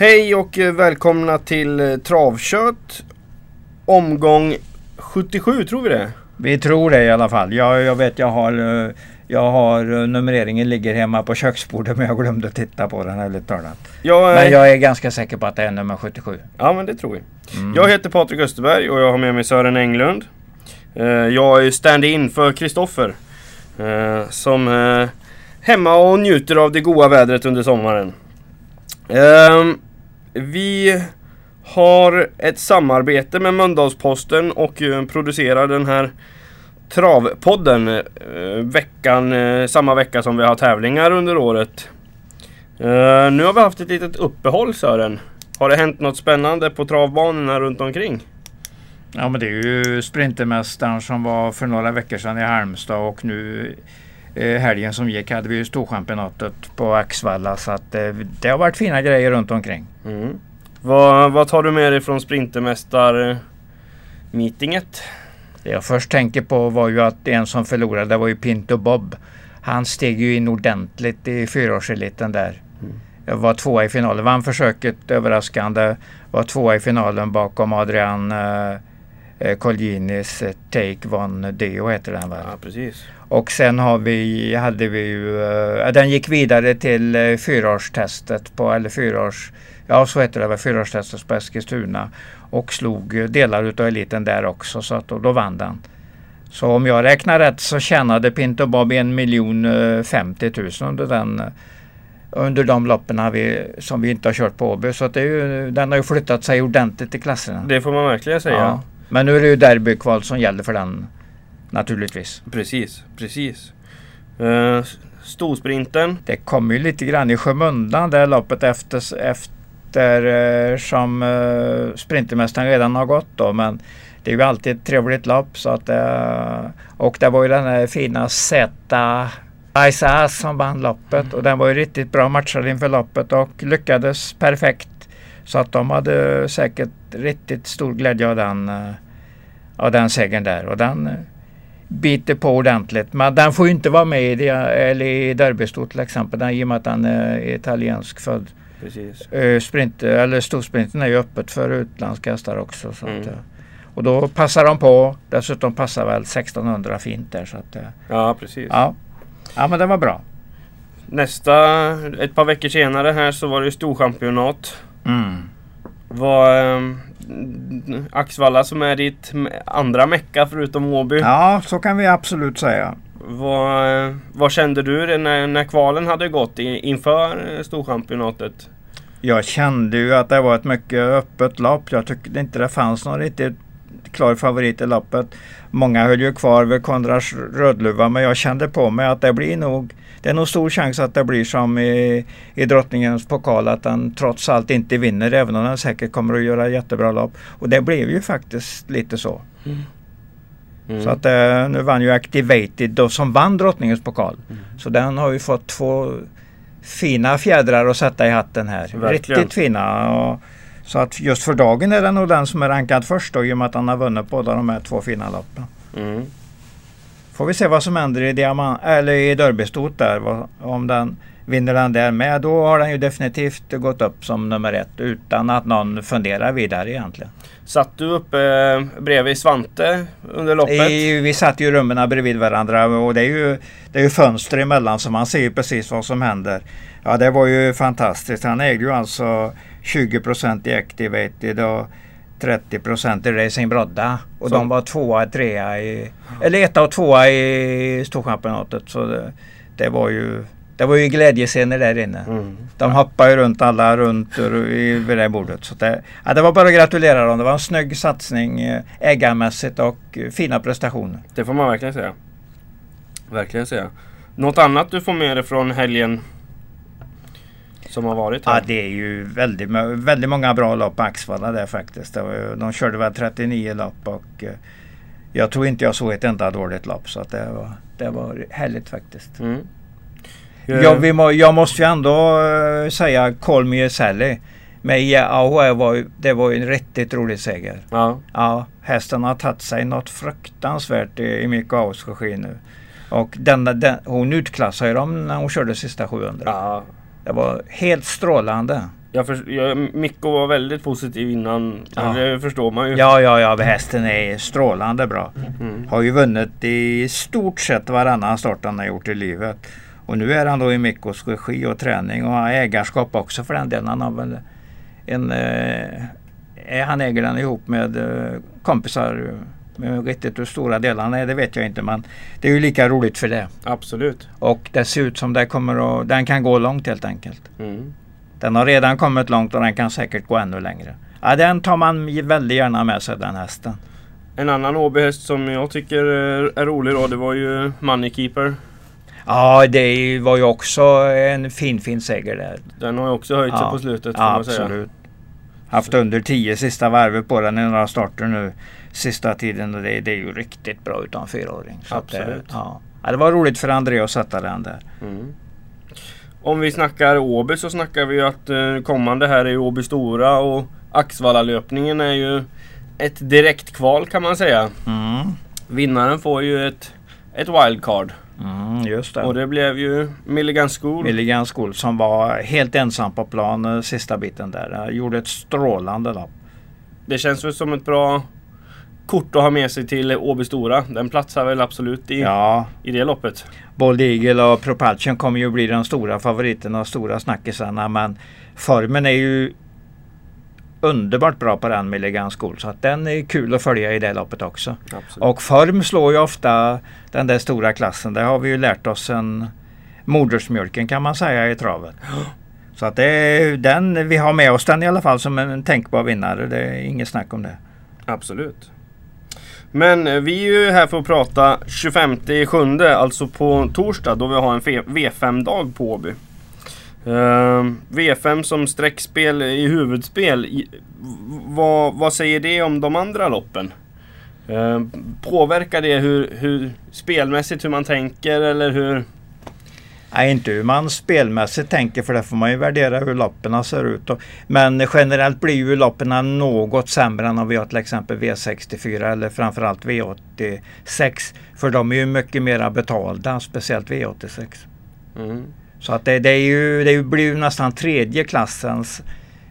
Hej och eh, välkomna till eh, Travkött. Omgång 77 tror vi det. Vi tror det i alla fall. Jag, jag vet jag har, eh, jag har numreringen ligger hemma på köksbordet men jag glömde titta på den ärligt talat. Jag, Men jag är ganska säker på att det är nummer 77. Ja men det tror vi. Mm. Jag heter Patrik Österberg och jag har med mig Sören Englund. Jag är stand-in för Kristoffer. Som är hemma och njuter av det goda vädret under sommaren. Ehm, vi har ett samarbete med Mölndalsposten och eh, producerar den här Travpodden eh, veckan, eh, samma vecka som vi har tävlingar under året. Nu har vi haft ett litet uppehåll Sören. Har det hänt något spännande på travbanorna runt omkring? Ja men det är ju Sprintermästaren som var för några veckor sedan i Halmstad och nu helgen som gick hade vi ju Storchampionatet på Axvalla så att eh, det har varit fina grejer runt omkring. Mm. Vad, vad tar du med dig från Sprintermästar-meetinget? Det jag först tänker på var ju att en som förlorade var ju Pinto Bob. Han steg ju in ordentligt i fyraårseliten där. Mm. Var tvåa i finalen, vann försöket överraskande. Var tvåa i finalen bakom Adrian eh, eh, Colginis eh, Take One Deo heter den väl. Ja, precis. Och sen har vi, hade vi ju, eh, den gick vidare till eh, fyraårstestet på, eller fyraårs, ja så heter det väl, fyraårstestet på Eskilstuna. Och slog eh, delar utav eliten där också så att då, då vann den. Så om jag räknar rätt så tjänade Pinto Bob en miljon eh, 50 000 under den eh, under de loppen vi, som vi inte har kört på Åby. Så att det är ju, den har ju flyttat sig ordentligt i klasserna. Det får man verkligen säga. Ja. Men nu är det ju derbykval som gäller för den naturligtvis. Precis, precis. Uh, storsprinten. Det kommer ju lite grann i skymundan det loppet efter, efter eh, som uh, Sprintermästaren redan har gått då. Men det är ju alltid ett trevligt lopp. Så att, uh, och det var ju den här fina Zeta Isaac som vann loppet och den var ju riktigt bra matchad inför loppet och lyckades perfekt. Så att de hade säkert riktigt stor glädje av den, eh, av den segern där. Och den eh, biter på ordentligt. Men den får ju inte vara med i, det, eller i Derbystor till exempel. Den, I och med att den är italiensk född. Precis. Eh, Sprint, eller storsprinten är ju öppet för utländska hästar också. Så Mm. att, eh, och då passar de på. Dessutom passar väl 1600 fint där. Så att, Ja, precis. ja. ja, men det var bra. Nästa, ett par veckor senare här så var det storchampionat. Mm. Var um, Axvalla som är ditt andra mecka förutom Åby. Ja, så kan vi absolut säga. Vad, vad kände du när, när kvalen hade gått i, inför storchampionatet? Jag kände ju att det var ett mycket öppet lopp. Jag tyckte inte det fanns någon riktigt klar favorit i loppet. Många höll ju kvar vid Konrads Rödluva men jag kände på mig att det blir nog det är nog stor chans att det blir som i, i drottningens pokal att den trots allt inte vinner även om den säkert kommer att göra jättebra lopp. Och det blev ju faktiskt lite så. Mm. Så att eh, nu vann ju Activated då, som vann drottningens pokal. Mm. Så den har ju fått två fina fjädrar att sätta i hatten här. Verkligen. Riktigt fina. Och, så att just för dagen är det nog den som är rankad först då, i och med att han har vunnit båda de här två fina loppen. Mm. Får vi se vad som händer i, diamant, eller i derbystot där. Om den vinner den där med då har den ju definitivt gått upp som nummer ett utan att någon funderar vidare egentligen. Satt du uppe eh, bredvid Svante under loppet? I, vi satt ju rummen bredvid varandra och det är ju, det är ju fönster emellan så man ser ju precis vad som händer. Ja det var ju fantastiskt. Han ägde ju alltså 20% i Activated och 30% i Racing Brodda. Och Så- de var tvåa, trea i, eller etta och tvåa i Storchampionatet. Så det, det var ju det var ju glädjescener där inne. Mm. De hoppar ju runt alla runt vid det bordet. Så det, ja, det var bara att gratulera dem. Det var en snygg satsning eh, ägarmässigt och eh, fina prestationer. Det får man verkligen säga. Verkligen säga. Något annat du får med dig från helgen? Som har varit här? Ja, det är ju väldigt, väldigt många bra lopp på Axvalla där faktiskt. Ju, de körde väl 39 lopp och eh, jag tror inte jag såg ett enda dåligt lopp. Så att det, var, det var härligt faktiskt. Mm. Ja, vi må, jag måste ju ändå eh, säga Call Me Sally. Med IAO var det var ju en riktigt rolig seger. ja. Ja, hästen har tagit sig något fruktansvärt i, i Mikaos regi nu. Och denna, den, hon utklassade ju dem när hon körde sista 700. ja. Det var helt strålande. Jag för, jag, Mikko var väldigt positiv innan. Ja. Det förstår man ju. Ja, ja, ja. Hästen är strålande bra. Mm. Har ju vunnit i stort sett varannan start han har gjort i livet. Och nu är han då i Mikkos regi och träning och har ägarskap också för den delen. Han har väl en... Eh, han äger den ihop med eh, kompisar riktigt hur stora delarna är det vet jag inte men det är ju lika roligt för det. Absolut. Och det ser ut som det kommer att, den kan gå långt helt enkelt. Mm. Den har redan kommit långt och den kan säkert gå ännu längre. Ja, den tar man väldigt gärna med sig den hästen. En annan Åbyhäst som jag tycker är, rolig då, det var ju Moneykeeper. Ja, det var ju också en fin fin seger där. Den har ju också höjt sig Ja. på slutet Ja, absolut. Haft under 10 sista varvet på den i några starter nu sista tiden och det, det är ju riktigt bra utan fyraåring. Så att Absolut. ja. Ja, det var roligt för André att sätta den där. Mm. Om vi snackar Åby så snackar vi ju att eh, kommande här är Åby Stora och Axvallalöpningen är ju ett direktkval kan man säga. Mm. Vinnaren får ju ett, ett wildcard. Mm, just det. Och det blev ju Milligan School. Milligan School som var helt ensam på plan eh, sista biten där. Han gjorde ett strålande lopp. Det känns väl som ett bra kort att ha med sig till Åby Stora. Den platsar väl absolut i, Ja, i det loppet. Bold Eagle och Propulsion kommer ju bli de stora favoriterna och stora snackisarna men formen är ju underbart bra på den Milligan School så att den är kul att följa i det loppet också. Absolut. Och form slår ju ofta den där stora klassen. Det har vi ju lärt oss sen modersmjölken kan man säga i travet. Så att det är den, vi har med oss den i alla fall som en tänkbar vinnare. Det är inget snack om det. Absolut. Men eh, vi är ju här för att prata 25 sjunde, alltså på torsdag då vi har en fe- V5-dag på Åby. Ehm, V5 som streckspel i huvudspel. I- Vad, vad säger det om de andra loppen? Ehm, påverkar det hur, hur spelmässigt hur man tänker eller hur? Nej, inte hur man spelmässigt tänker för det får man ju värdera hur loppen ser ut. Och, men generellt blir ju loppen något sämre än om vi har till exempel V64 eller framförallt V86. För de är ju mycket mera betalda, speciellt V86. Mm. Så att det, det, är ju, det blir ju nästan tredje klassens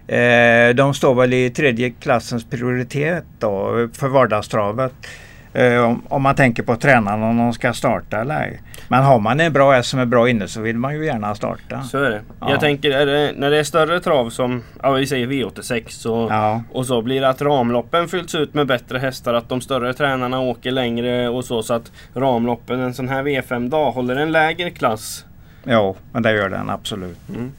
eh, De står väl i tredje klassens prioritet då för vardagstravet. Eh, om, om man tänker på tränarna om de ska starta eller ej. Men har man en bra häst som är bra inne så vill man ju gärna starta. Så är det. Ja. Jag tänker det, när det är större trav som, ja vi säger V86 så Ja, Och så blir det att ramloppen fylls ut med bättre hästar, att de större tränarna åker längre och så. Så att ramloppen en sån här V5-dag håller en lägre klass. Jo, men det gör den absolut. Mm.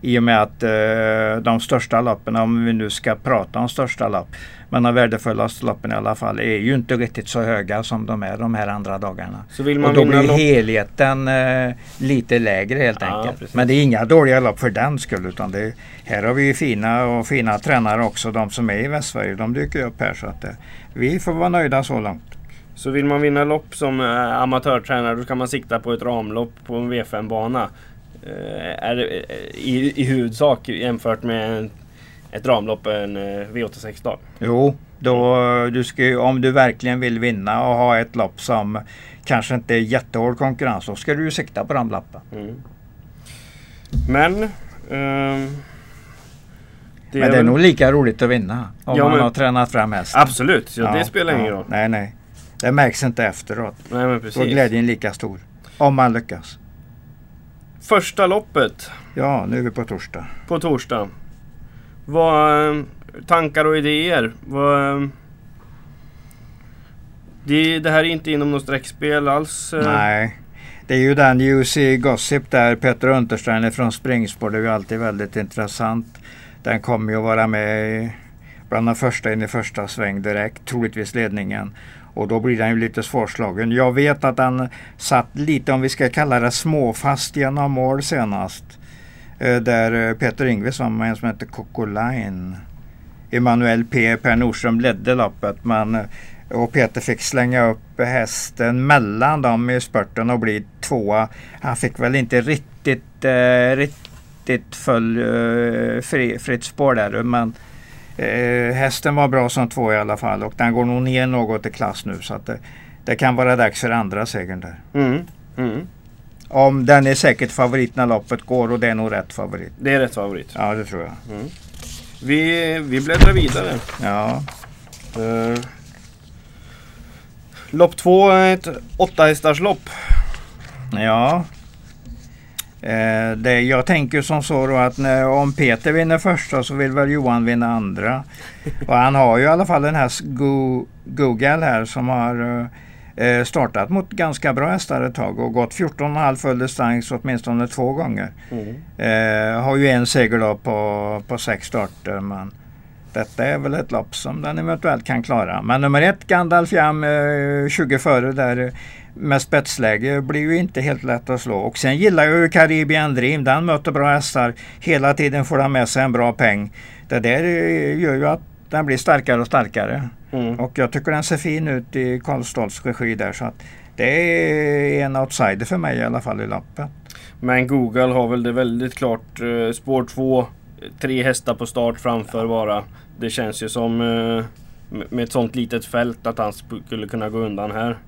I och med att eh, de största loppen, om vi nu ska prata om största lopp, men de värdefullaste loppen i alla fall, är ju inte riktigt så höga som de är de här andra dagarna. Så vill man Och då blir lopp... helheten eh, lite lägre helt Ja, enkelt. precis. Men det är inga dåliga lopp för den skull. Utan det är, här har vi ju fina och fina tränare också. De som är i Västsverige, de dyker upp här. Så att, eh, vi får vara nöjda så långt. Så vill man vinna lopp som eh, amatörtränare då kan man sikta på ett ramlopp på en V5-bana. Eh, är det, eh, i, I huvudsak jämfört med en, ett ramlopp en eh, V86-dag. Jo, då, du ska, om du verkligen vill vinna och ha ett lopp som kanske inte är jättehård konkurrens, då ska du ju sikta på ramlappen. Mm. Men... ehm, Men det är väl- nog lika roligt att vinna om Ja, man men- har tränat fram hästen. Absolut, ja, det spelar ingen ja. roll. Nej, nej. Det märks inte efteråt. Nej men Då är precis. glädjen lika stor. Om man lyckas. Första loppet Ja, nu är vi på torsdag. på torsdag. Vad eh, tankar och idéer? Vad, eh, det, det här är inte inom något streckspel alls. eh. Nej. Det är ju den UC Gossip där, Peter Untersteiner från Springspår. Det är ju alltid väldigt intressant. Den kommer ju att vara med bland de första in i första sväng direkt, troligtvis ledningen. Och då blir den ju lite svårslagen. Jag vet att han satt lite, om vi ska kalla det småfast genom mål senast. Eh, Där eh, Peter Ingves var med en som hette Coco Line. Emanuel P. Per Nordström ledde loppet men eh, och Peter fick slänga upp hästen mellan dem i spurten och bli tvåa. Han fick väl inte riktigt, eh, riktigt full, eh, fri, fritt spår där men eh, hästen var bra som två i alla fall och den går nog ner något i klass nu så att det, det kan vara dags för andra segern där. Mm. Mm. Om den är säkert favorit när loppet går och det är nog rätt favorit. Det är rätt favorit. Ja, det tror jag. Mm. Vi, vi bläddrar vidare. Ja, Uh, lopp två är ett åtta hästars lopp. ja. Eh, det, jag tänker som så då att när, om Peter vinner första så vill väl Johan vinna andra. Och han har ju i alla fall den här Go- Google här som har eh, startat mot ganska bra hästar ett tag och gått 14,5 full distans åtminstone två gånger. Mm. Eh, har ju en seger då på, på sex starter. Men detta är väl ett lopp som den eventuellt kan klara. Men nummer ett Gandalf Jam eh, 20 före där eh, med spetsläge blir ju inte helt lätt att slå. Och sen gillar jag ju Caribbean Dream. Den möter bra hästar. Hela tiden får den med sig en bra peng. Det där eh, gör ju att den blir starkare och starkare. Mm. Och jag tycker den ser fin ut i Karl Stoltz regi där. Så att det är en outsider för mig i alla fall i loppet. Men Google har väl det väldigt klart. eh, spår två, tre hästar på start framför bara. Det känns ju som eh, med ett sånt litet fält att han skulle kunna gå undan här.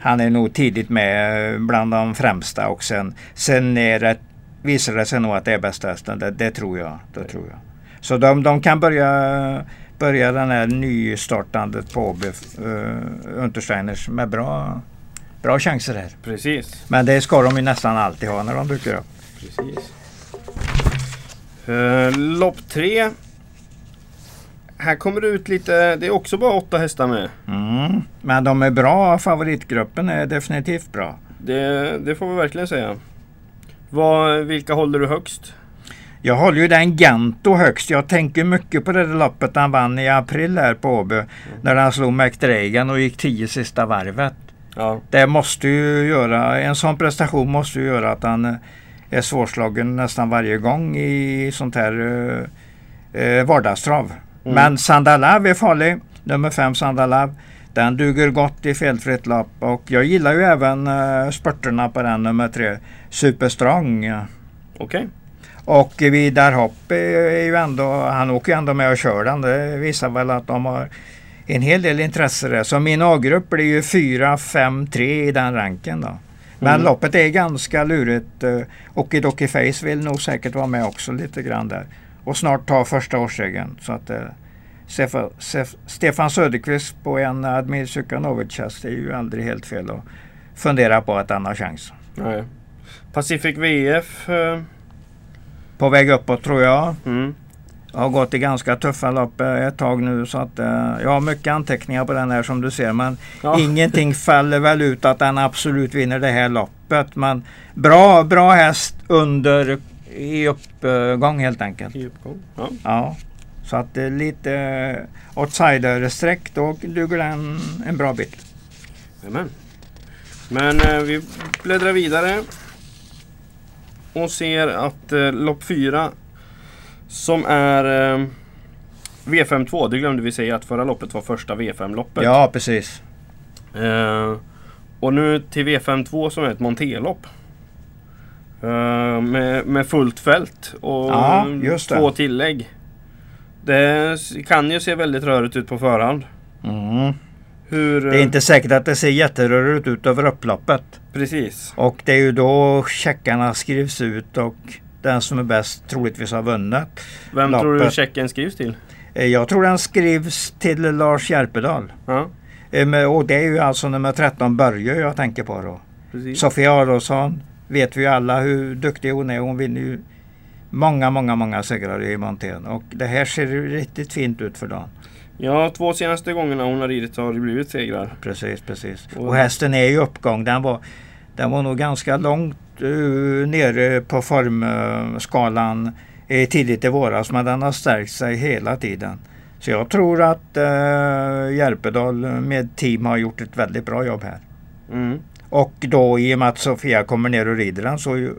Han är nog tidigt med bland de främsta och sen, sen är det, visar det sig nog att det är bästa hästen. Det, det tror jag. Det tror jag. Så de, de kan börja, börja den här nystartandet på Åby, uh, Untersteiners med bra, bra chanser här. Precis. Men det ska de ju nästan alltid ha när de dyker upp. Precis. Eh, lopp tre. Här kommer det ut lite, det är också bara åtta hästar med. Mm. Men de är bra, favoritgruppen är definitivt bra. Det, det får vi verkligen säga. Vad, vilka håller du högst? Jag håller ju den Gento högst. Jag tänker mycket på det där loppet han vann i april här på Åby. När han slog McDragan och gick tio sista varvet. Ja, Det måste ju göra, en sån prestation måste ju göra att han eh, är svårslagen nästan varje gång i sånt här eh, eh, vardagstrav. Mm. Men Sandalav är farlig. Nummer fem Sandalav. Den duger gott i felfritt lopp och jag gillar ju även eh, spurterna på den nummer tre. Superstrong. okej. Och Vidar Hopp är, ju ändå, han åker ju ändå med och kör den. Det visar väl att de har en hel del intresse där. Så min A-grupp blir ju 4, 5, 3 i den ranken då. Men Mm. loppet är ganska lurigt. eh, Okidoki Face vill nog säkert vara med också lite grann där. Och snart ta första årsregeln. Så att eh, Stefan, Stef- Stefan Söderqvist på en Admir Sukanovic häst är ju aldrig helt fel att fundera på att han har chans. Nej. Pacific VF. eh, På väg uppåt tror jag. Mm. Jag har gått i ganska tuffa lopp eh, ett tag nu så att eh, jag har mycket anteckningar på den här som du ser. Men Ja. ingenting faller väl ut att den absolut vinner det här loppet. Men bra, bra häst under i uppgång helt enkelt. I uppgång. Ja. Ja. Så att det är lite eh, outsider-streck då duger den en bra bit. Jajamän. Men eh, vi bläddrar vidare. Och ser att eh, lopp 4 som är eh, V52. Det glömde vi säga att förra loppet var första V5-loppet. Ja, precis. Eh, och nu till V52 som är ett monterlopp. Eh, med, med fullt fält och Ja, två tillägg. Det kan ju se väldigt rörigt ut på förhand. Mm. Hur, Det är inte säkert att det ser jätterörigt ut över upploppet. Precis. Och det är ju då checkarna skrivs ut och den som är bäst troligtvis har vunnit. Vem tror du Loppet. checken skrivs till? Eh, Jag tror den skrivs till Lars Järpedal. Ja, Eh, Och det är ju alltså nummer 13 Börje jag tänker på då. precis. Sofia Aronsson vet vi ju alla hur duktig hon är. Hon vinner ju många, många, många segrar i montén. Och det här ser ju riktigt fint ut för dagen. Ja, två senaste gångarna hon har ridit har det blivit segrar. Precis, precis. Och- Och hästen är i uppgång. Den var, den var nog ganska långt uh, nere på formskalan uh, tidigt i våras. Men den har stärkt sig hela tiden. Så jag tror att uh, Järpedal med team har gjort ett väldigt bra jobb här. Mm. Och då i och med att Sofia kommer ner och rider den så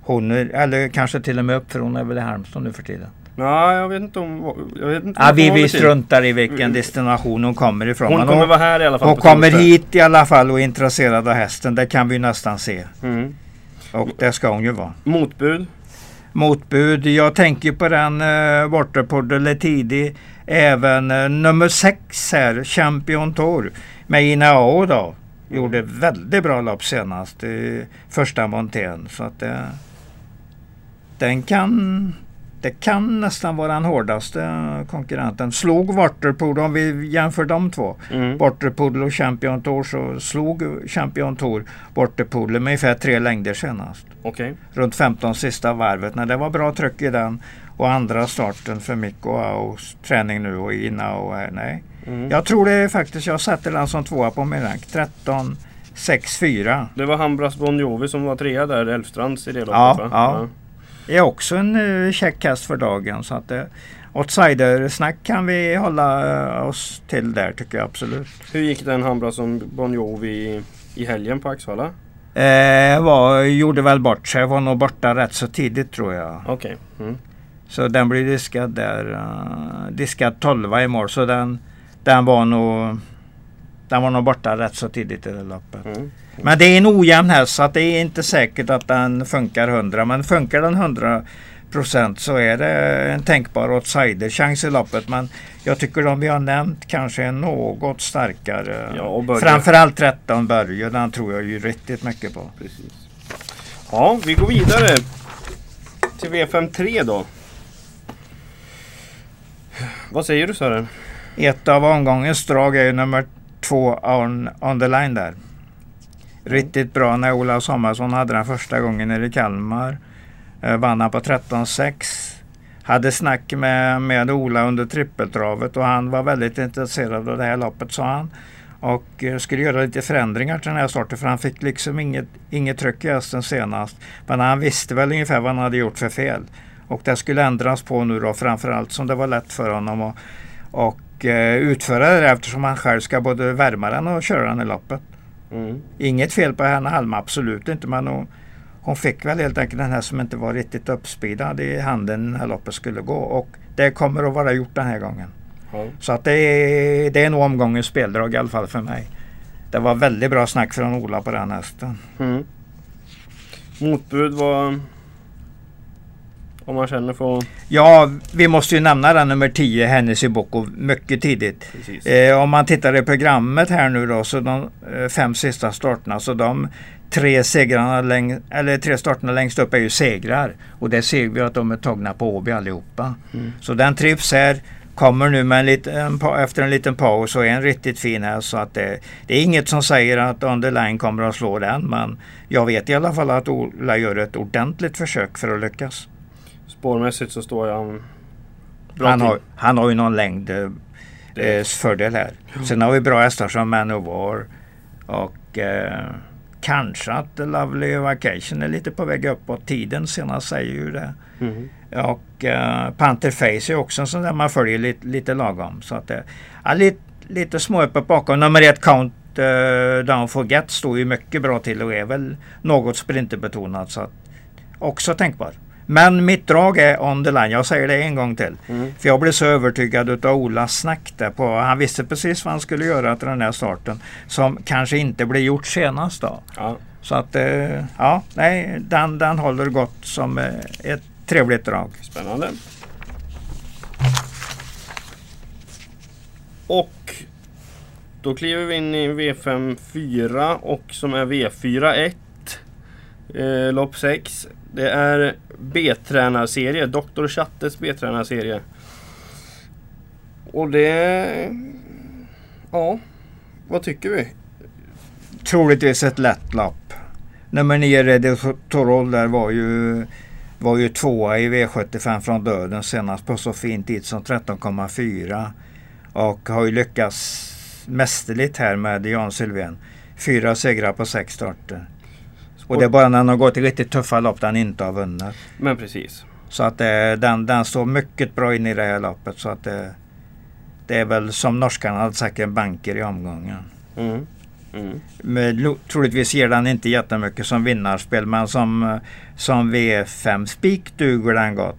hon, är- eller kanske till och med upp för hon är väl i Halmstad nu för tiden. Ja, jag vet inte om... Jag vet inte Ja, vi, vi struntar i vilken Mm. destination hon kommer ifrån. Hon kommer hon, vara här i alla fall. hon kommer torsdag. hit i alla fall och är intresserad av hästen. Det kan vi nästan se. Mm. Och det ska hon ju vara. Motbud. Motbud. Jag tänker på den uh, borta på Deletidi. Även eh, nummer sex här, Champion Tour. Med Inao då. Gjorde väldigt bra lopp senast i första montén. Så att det, den kan det kan nästan vara den hårdaste konkurrenten. Slog Waterpool, om vi jämför de två. Mm. Waterpool och Champion Tour så slog Champion Tour Waterpool med ungefär tre längder senast. Okay. Runt 15 sista varvet. När det var bra tryck i den. Och andra starten för Mikko Aos träning nu och Ina och här. Nej. Mm. Jag tror det är faktiskt, jag sätter den som tvåa på min rank. 13 6 4. Det var Hambras Bon Jovi som var trea där, Elfstrands i det loppet ja, va? Ja. ja är också en uh, check häst för dagen. Så att uh, outsidersnack kan vi hålla uh, oss till där tycker jag absolut. Hur gick den Hambra som Bon Jovi i, i helgen på Axvalla? Eh, var, gjorde väl bort sig. Var nog borta rätt så tidigt tror jag. Okej. Okay. Mm. Så den blir diskad där. Uh, diskad 12 i mål. Så den, den var nog den var nog borta rätt så tidigt i det loppet. Mm. Men det är en ojämn häst så att det är inte säkert att den funkar 100. Men funkar den 100 procent så är det en tänkbar outsider-chans i loppet. Men jag tycker de vi har nämnt kanske är något starkare. Ja, Framförallt 13 Börje, den tror jag ju riktigt mycket på. Precis. Ja, vi går vidare till V53 då. Vad säger du Sören? Ett av omgångens drag är ju nummer två on, on the line där. Riktigt bra när Ola Sommarsson hade den första gången nere i Kalmar. Eh, vann han på 13-6. Hade snack med, med Ola under trippeltravet och han var väldigt intresserad av det här loppet sa han. Och eh, skulle göra lite förändringar till den här starten för han fick liksom inget, inget tryck i hästen senast. Men han visste väl ungefär vad han hade gjort för fel. Och det skulle ändras på nu då framförallt som det var lätt för honom Och, och, eh, utföra det eftersom han själv ska både värma den och köra den i loppet. Mm. Inget fel på henne Alma, absolut inte. Men hon, hon fick väl helt enkelt den här som inte var riktigt uppspeedad i handen när loppet skulle gå. Och det kommer att vara gjort den här gången. Mm. Så att det är, det är nog omgångens speldrag i alla fall för mig. Det var väldigt bra snack från Ola på den hästen. Mm. Motbud var om man känner för Ja, vi måste ju nämna den nummer 10, Hennessy Boko, mycket tidigt. Eh, om man tittar i programmet här nu då, så de eh, fem sista starterna, så de tre segrarna läng eller tre starterna längst upp är ju segrar. Och det ser vi att de är tagna på Åby allihopa. Mm. Så den trivs här. Kommer nu med en liten, efter en liten paus och är en riktigt fin häst. Så att det, det, är inget som säger att Underline kommer att slå den. Men jag vet i alla fall att Ola gör ett ordentligt försök för att lyckas spårmässigt så står jag bra han, har, han har ju någon längd eh, fördel här. Sen har vi bra hästar som Man of War och eh, kanske att Lovely Vacation är lite på väg uppåt. Tiden senast säger ju det. Mm. Och eh, Panther Face är också en sån där man följer lite, lite lagom. Så att, eh, ja, lite, lite små öppet bakom. Nummer ett Count uh, Down Forget står ju mycket bra till och är väl något sprinterbetonat. Så att, också tänkbar. Men mitt drag är on the line. Jag säger det en gång till. Mm. För jag blev så övertygad utav Olas snack där på. Han visste precis vad han skulle göra till den här starten. Som kanske inte blev gjort senast då. Ja. Så att eh, ja, nej, den, den håller gott som eh, ett trevligt drag. Spännande. Och då kliver vi in i V5 4 och som är V4 1. Eh, lopp 6. Det är B-tränarserie, Dr. Chattes B-tränarserie. Och det... Ja, vad tycker vi? Troligtvis ett lätt lapp. Nummer 9 Ready Torol där var ju, var ju tvåa i V75 från döden senast på så fin tid som 13,4. Och har ju lyckats mästerligt här med Jan Sylvén. Fyra segrar på sex starter. Och det är bara när han har gått riktigt tuffa lopp där han inte har vunnit. Men precis. Så att eh, den, den står mycket bra in i det här loppet. Så att det, eh, det är väl som norskarna hade sagt en banker i omgången. Mm. Mm. Men, troligtvis ger den inte jättemycket som vinnarspel men som, eh, som V5 spik duger den gott.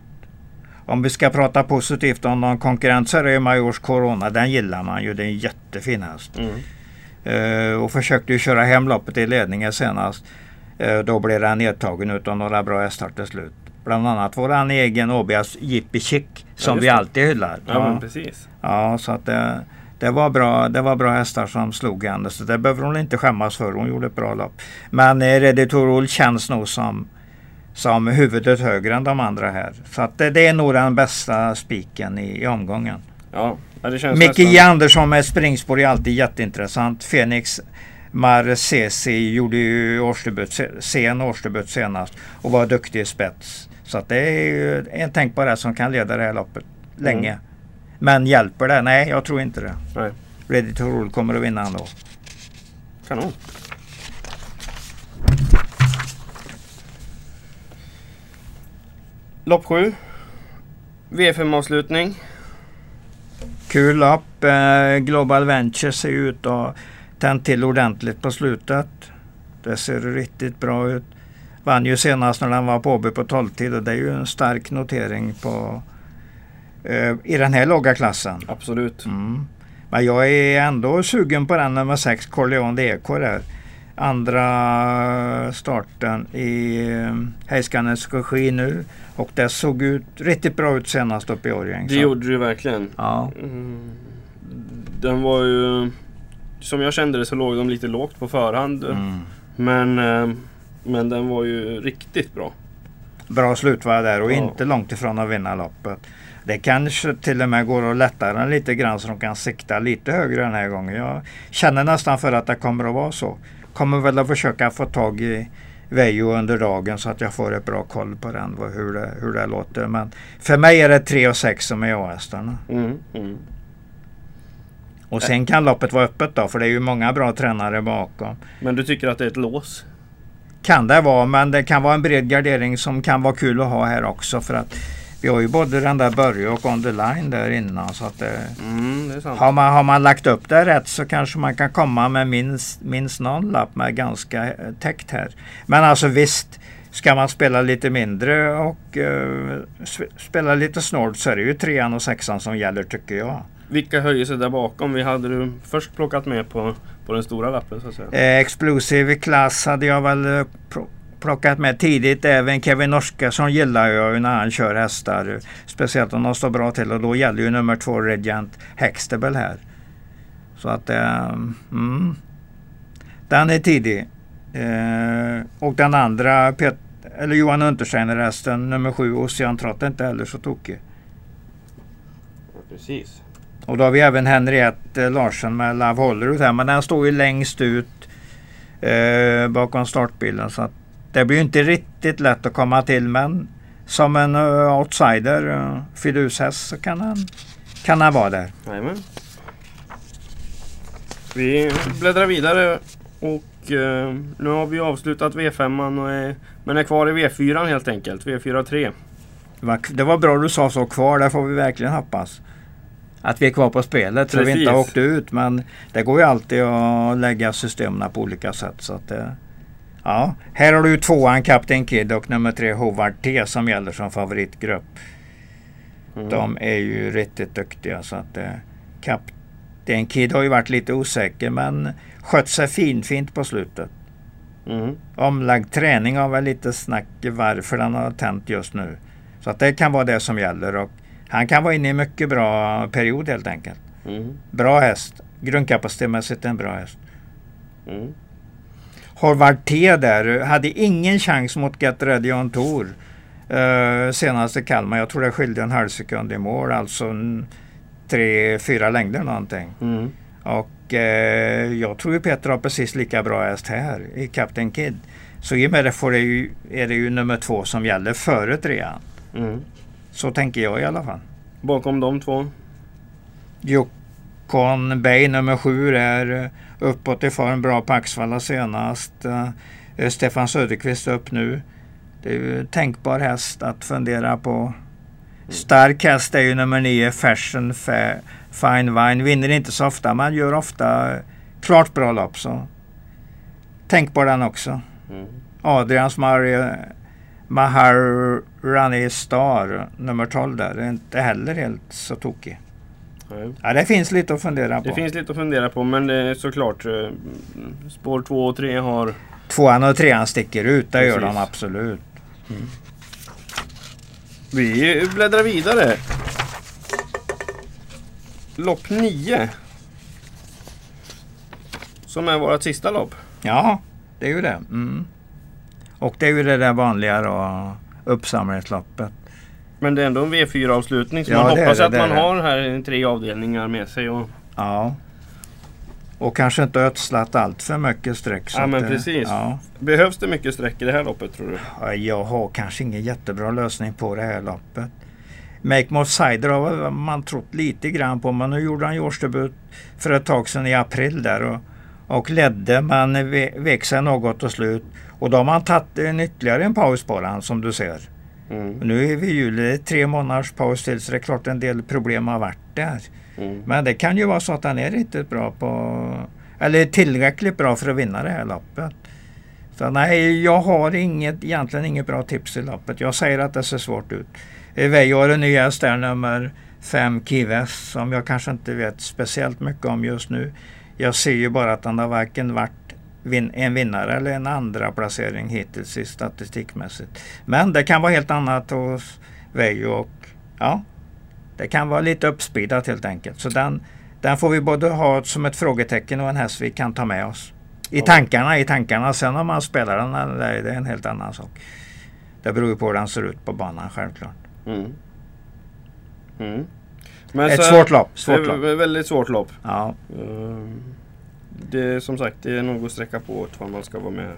Om vi ska prata positivt om någon konkurrent så är det Majors Corona. Den gillar man ju. Det är en jättefin häst. Mm. Uh, och försökte ju köra hem loppet i ledningen senast. Eh, då blev han nedtagen utav några bra hästar till slut. Bland annat vår egen Obias Jippi Chick som ja, vi alltid hyllar. Ja, ja. precis. Ja, så att det, Det var, bra, det var bra hästar som slog henne så det behöver hon inte skämmas för. Hon gjorde ett bra lopp. Men eh, Reditorol känns nog som, som huvudet högre än de andra här. Så att det, det är nog den bästa spiken i, i omgången. Ja, det känns Micke nästan... Andersson med springspår är alltid jätteintressant. Fenix Marcesi gjorde ju årsdebut, se- sen årsdebut senast och var duktig i spets. Så att det är en tänkbar som kan leda det här loppet länge. Mm. Men hjälper det? Nej, jag tror inte det. Nej, Ready to Rule kommer att vinna ändå. kanon. Lopp 7. V5-avslutning. Kul lopp. Eh, Global Venture ser ut att tänt till ordentligt på slutet. Det ser riktigt bra ut. Vann ju senast när den var på Åby på 12 tid och det är ju en stark notering på eh, i den här låga klassen. Absolut. Mm. Men jag är ändå sugen på den nummer 6, Corleone DK där. Andra starten i eh, Heiskanes regi nu. Och det såg ut riktigt bra ut senast uppe i Årjäng. Det gjorde du verkligen. Ja. Mm. Den var ju... Som jag kände det så låg de lite lågt på förhand. Mm. Men, eh, men den var ju riktigt bra. Bra slutvarv där och Ja. inte långt ifrån att vinna loppet. Det kanske till och med går att lätta den lite grann så de kan sikta lite högre den här gången. Jag känner nästan för att det kommer att vara så. Kommer väl att försöka få tag i Vejo under dagen så att jag får ett bra koll på den, hur det, hur det låter. Men för mig är det 3 och 6 som är A-hästarna. Mm, mm. Och sen kan loppet vara öppet då för det är ju många bra tränare bakom. Men du tycker att det är ett lås? Kan det vara, men det kan vara en bred gardering som kan vara kul att ha här också. För att vi har ju både den där Börje och On the line där innan. Så att det, Mm, det har, man, har man lagt upp det rätt så kanske man kan komma med minst, minst någon lapp med ganska eh, täckt här. Men alltså visst, ska man spela lite mindre och eh, sp- spela lite snålt så är det ju trean och sexan som gäller tycker jag. Vilka höjer sig där bakom? Vi hade du först plockat med på, på den stora lappen så att säga. Eh, Explosive Class hade jag väl eh, pl- plockat med tidigt. Även Kevin Oskarsson gillar jag ju när han kör hästar. Speciellt om de står bra till och då gäller ju nummer två Regent Hextable här. Så att eh, mm, den är tidig. Eh, och den andra Pet- eller Johan Untersteiner hästen nummer sju Ocean Trott är inte heller så tokig. Precis. Och då har vi även Henriette Larsen med Love Hollywood här. Men den står ju längst ut eh, bakom startbilen. Så det blir ju inte riktigt lätt att komma till. Men som en eh, outsider, uh, fidushäst, så kan han, kan han vara där. Jajamän. Vi bläddrar vidare och eh, nu har vi avslutat V5 och är, men är kvar i V4 helt enkelt. V4 3. Det var, det var bra du sa så kvar. Det får vi verkligen hoppas. Att vi är kvar på spelet så vi inte har Precis. åkt ut. Men det går ju alltid att lägga systemen på olika sätt. Så att, eh, ja. Här har du tvåan Captain Kid och nummer tre Howard T som gäller som favoritgrupp. Mm. De är ju riktigt duktiga. Så att, eh, Captain Kid har ju varit lite osäker men skött sig finfint på slutet. Mm. Omlagd träning har väl lite snack varför den har tänt just nu. Så att det kan vara det som gäller. Och han kan vara inne i en mycket bra period helt enkelt. Mm. Bra häst. Grundkapacitetmässigt en bra häst. Mm. Horvath T där hade ingen chans mot Get Ready On Tour. Uh, senast i Kalmar. Jag tror det skilde en halv sekund i mål. Alltså tre, fyra längder någonting. Mm. Och eh, jag tror ju Peter har precis lika bra häst här i Captain Kid. Så i och med det får det ju, är det ju nummer två som gäller före trean. Mm. Så tänker jag i alla fall. Bakom de två. Jokon Bay nummer sju är eh, uppåt i form. Bra på Axvalla senast. Eh, Stefan Söderqvist upp nu. Det är ju tänkbar häst att fundera på. Stark häst är ju nummer nio Fashion Fa- Fine Wine. Vinner inte så ofta men gör ofta klart bra lopp. Så tänkbar den också. Mm. Adrians Maria Maharani Star nummer 12 där är inte heller helt så tokig. Nej. Ja, det finns lite att fundera på. Det finns lite att fundera på men det är såklart eh, spår 2 och 3 har Tvåan och trean sticker ut, det gör de absolut. Vi bläddrar vidare. Lopp 9. Som är vårt sista lopp. Ja, det är ju det. Mm. Och det är ju det där vanliga då, uppsamlingsloppet. Men det är ändå en V4-avslutning så Ja, man hoppas det, att man det. har här tre avdelningar med sig. Och, Ja. Och kanske inte ödslat allt för mycket streck. Ja, men det- precis. Ja. behövs det mycket streck i det här loppet tror du? Ja, Jag har kanske ingen jättebra lösning på det här loppet. Make More Cider har man trott lite grann på men nu gjorde han årsdebut för ett tag sedan i april där och, och ledde men ve- vek sig något till slut. Och då har man tagit en ytterligare en paus på den som du ser. Mm. Nu är vi i juli, tre månaders paus till så det är klart en del problem har varit där. Mm. Men det kan ju vara så att han är riktigt bra på eller tillräckligt bra för att vinna det här loppet. Så nej, jag har inget, egentligen inget bra tips i loppet. Jag säger att det ser svårt ut. Veijo har en ny häst där, nummer 5 Kives, som jag kanske inte vet speciellt mycket om just nu. Jag ser ju bara att han har varken varit vin- en vinnare eller en andra placering hittills i statistikmässigt. Men det kan vara helt annat hos Veijo och ja, det kan vara lite uppspeedat helt enkelt. Så den, den får vi både ha som ett frågetecken och en häst vi kan ta med oss. I Ja. tankarna, i tankarna. Sen om man spelar den det är en helt annan sak. Det beror ju på hur den ser ut på banan självklart. Mm. Mm. Ett så- svårt lopp. Svårt lopp. väldigt svårt lopp. Ja. Ehm, Det är som sagt det är nog att sträcka på ifall man ska vara med.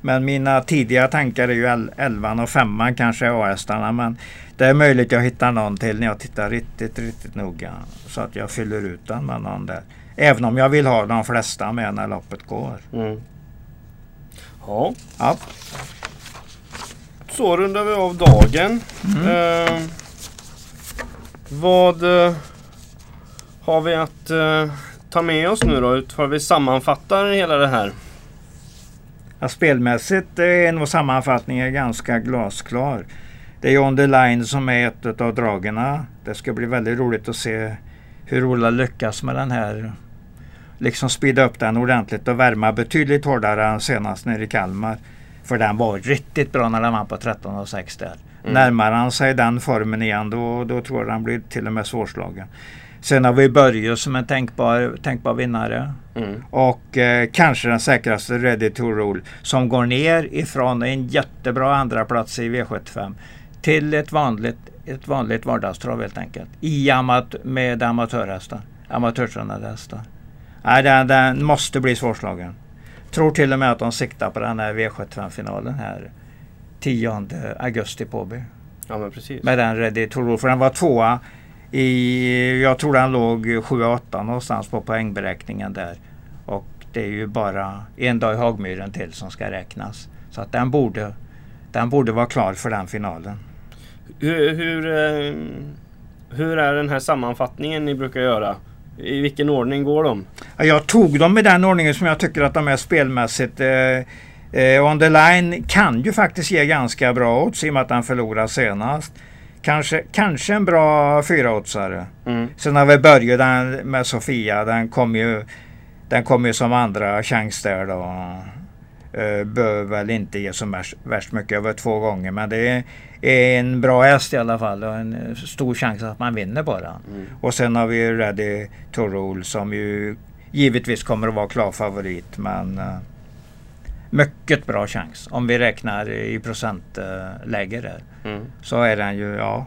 Men mina tidiga tankar är ju 11 och 5 kanske A-hästarna. Men det är möjligt jag hittar någon till när jag tittar riktigt, riktigt noga. Så att jag fyller ut den med någon där. Även om jag vill ha de flesta med när loppet går. Mm. Ja, Ja. så rundar vi av dagen. Mm. Ehm, vad eh, har vi att eh, ta med oss nu då? Utifrån vi sammanfattar hela det här. Ja, spelmässigt är nog sammanfattningen ganska glasklar. Det är On the Line som är ett av dragerna. Det ska bli väldigt roligt att se hur Ola lyckas med den här. Liksom speeda upp den ordentligt och värma betydligt hårdare än senast nere i Kalmar. För den var riktigt bra när den vann på 13,6 där. Mm. Närmar han sig den formen igen då, då tror jag han blir till och med svårslagen. Sen har vi Börje som en tänkbar, tänkbar vinnare. Mm. Och eh, kanske den säkraste Ready to Rule som går ner ifrån en jättebra andra plats i V75 till ett vanligt, ett vanligt vardagstrav helt enkelt. I amat med amatörhästar. Amatörtränade hästar. Nej, den, den måste bli svårslagen. Tror till och med att de siktar på den här V75-finalen här 10 augusti på Åby. Ja men precis. Med den Ready to Rule. För den var tvåa i, jag tror den låg 7-8 någonstans på poängberäkningen där. Och det är ju bara en dag i Hagmyren till som ska räknas. Så att den borde, den borde vara klar för den finalen. Hur, hur, eh, hur är den här sammanfattningen ni brukar göra? I vilken ordning går de? Ja, Jag tog dem i den ordningen som jag tycker att de är spelmässigt. Eh, eh, on the line kan ju faktiskt ge ganska bra odds i och med att han förlorade senast. Kanske, kanske en bra fyraoddsare. Mm. Sen har vi börjat den med Sofia. Den kom ju, den kom ju som andra chans där då. Uh, bör väl inte ge så värst, värst mycket över två gånger. Men det är, en bra häst i alla fall och en eh, stor chans att man vinner bara. Mm. Och sen har vi Ready to Rule som ju givetvis kommer att vara klar favorit. Men eh, mycket bra chans. Om vi räknar i procentläge där. Mm. Så är den ju, ja,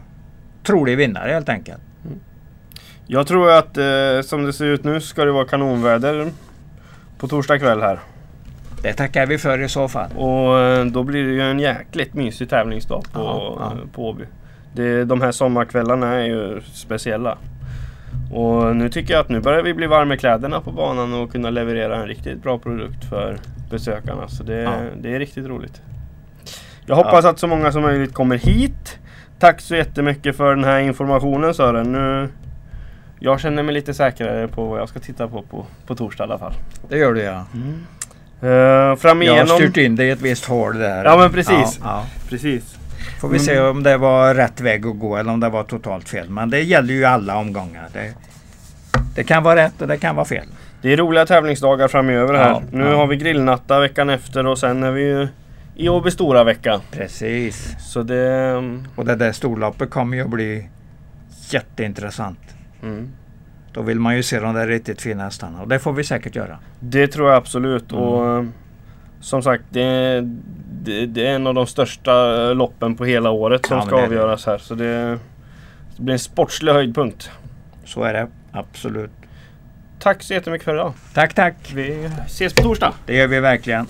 trolig vinnare helt enkelt. Jag tror att eh, som det ser ut nu ska det vara kanonväder på torsdag kväll här. Det tackar vi för i så fall. Och eh, då blir det ju en jäkligt mysig tävlingsdag på, Ja, ja. eh, på Åby. Det, de här sommarkvällarna är ju speciella. Och nu tycker jag att nu börjar vi bli varma i kläderna på banan och kunna leverera en riktigt bra produkt för besökarna. Så det, Ja. det är riktigt roligt. Jag hoppas att så många som möjligt kommer hit. Tack så jättemycket för den här informationen Sören. Nu, jag känner mig lite säkrare på vad jag ska titta på på, på torsdag i alla fall. Det gör du ja. Uh, fram Jag har igenom... styrt in dig i ett visst hål där. Ja, men precis. Ja, ja. Precis. Får vi se om det var rätt väg att gå eller om det var totalt fel. Men det gäller ju alla omgångar. Det, det kan vara rätt och det kan vara fel. Det är roliga tävlingsdagar framöver här. Ja, nu ja. har vi grillnatta veckan efter och sen är vi ju i Åby stora vecka. Precis. Så det... Och det där storloppet kommer ju att bli jätteintressant. Mm. Då vill man ju se de där riktigt fina hästarna och det får vi säkert göra. Det tror jag absolut. Mm. Och eh, som sagt, det, det, det är en av de största loppen på hela året som Ja, ska avgöras här. Så det, det blir en sportslig höjdpunkt. Så är det absolut. Tack så jättemycket för idag. Tack, tack. Vi ses på torsdag. Det gör vi verkligen.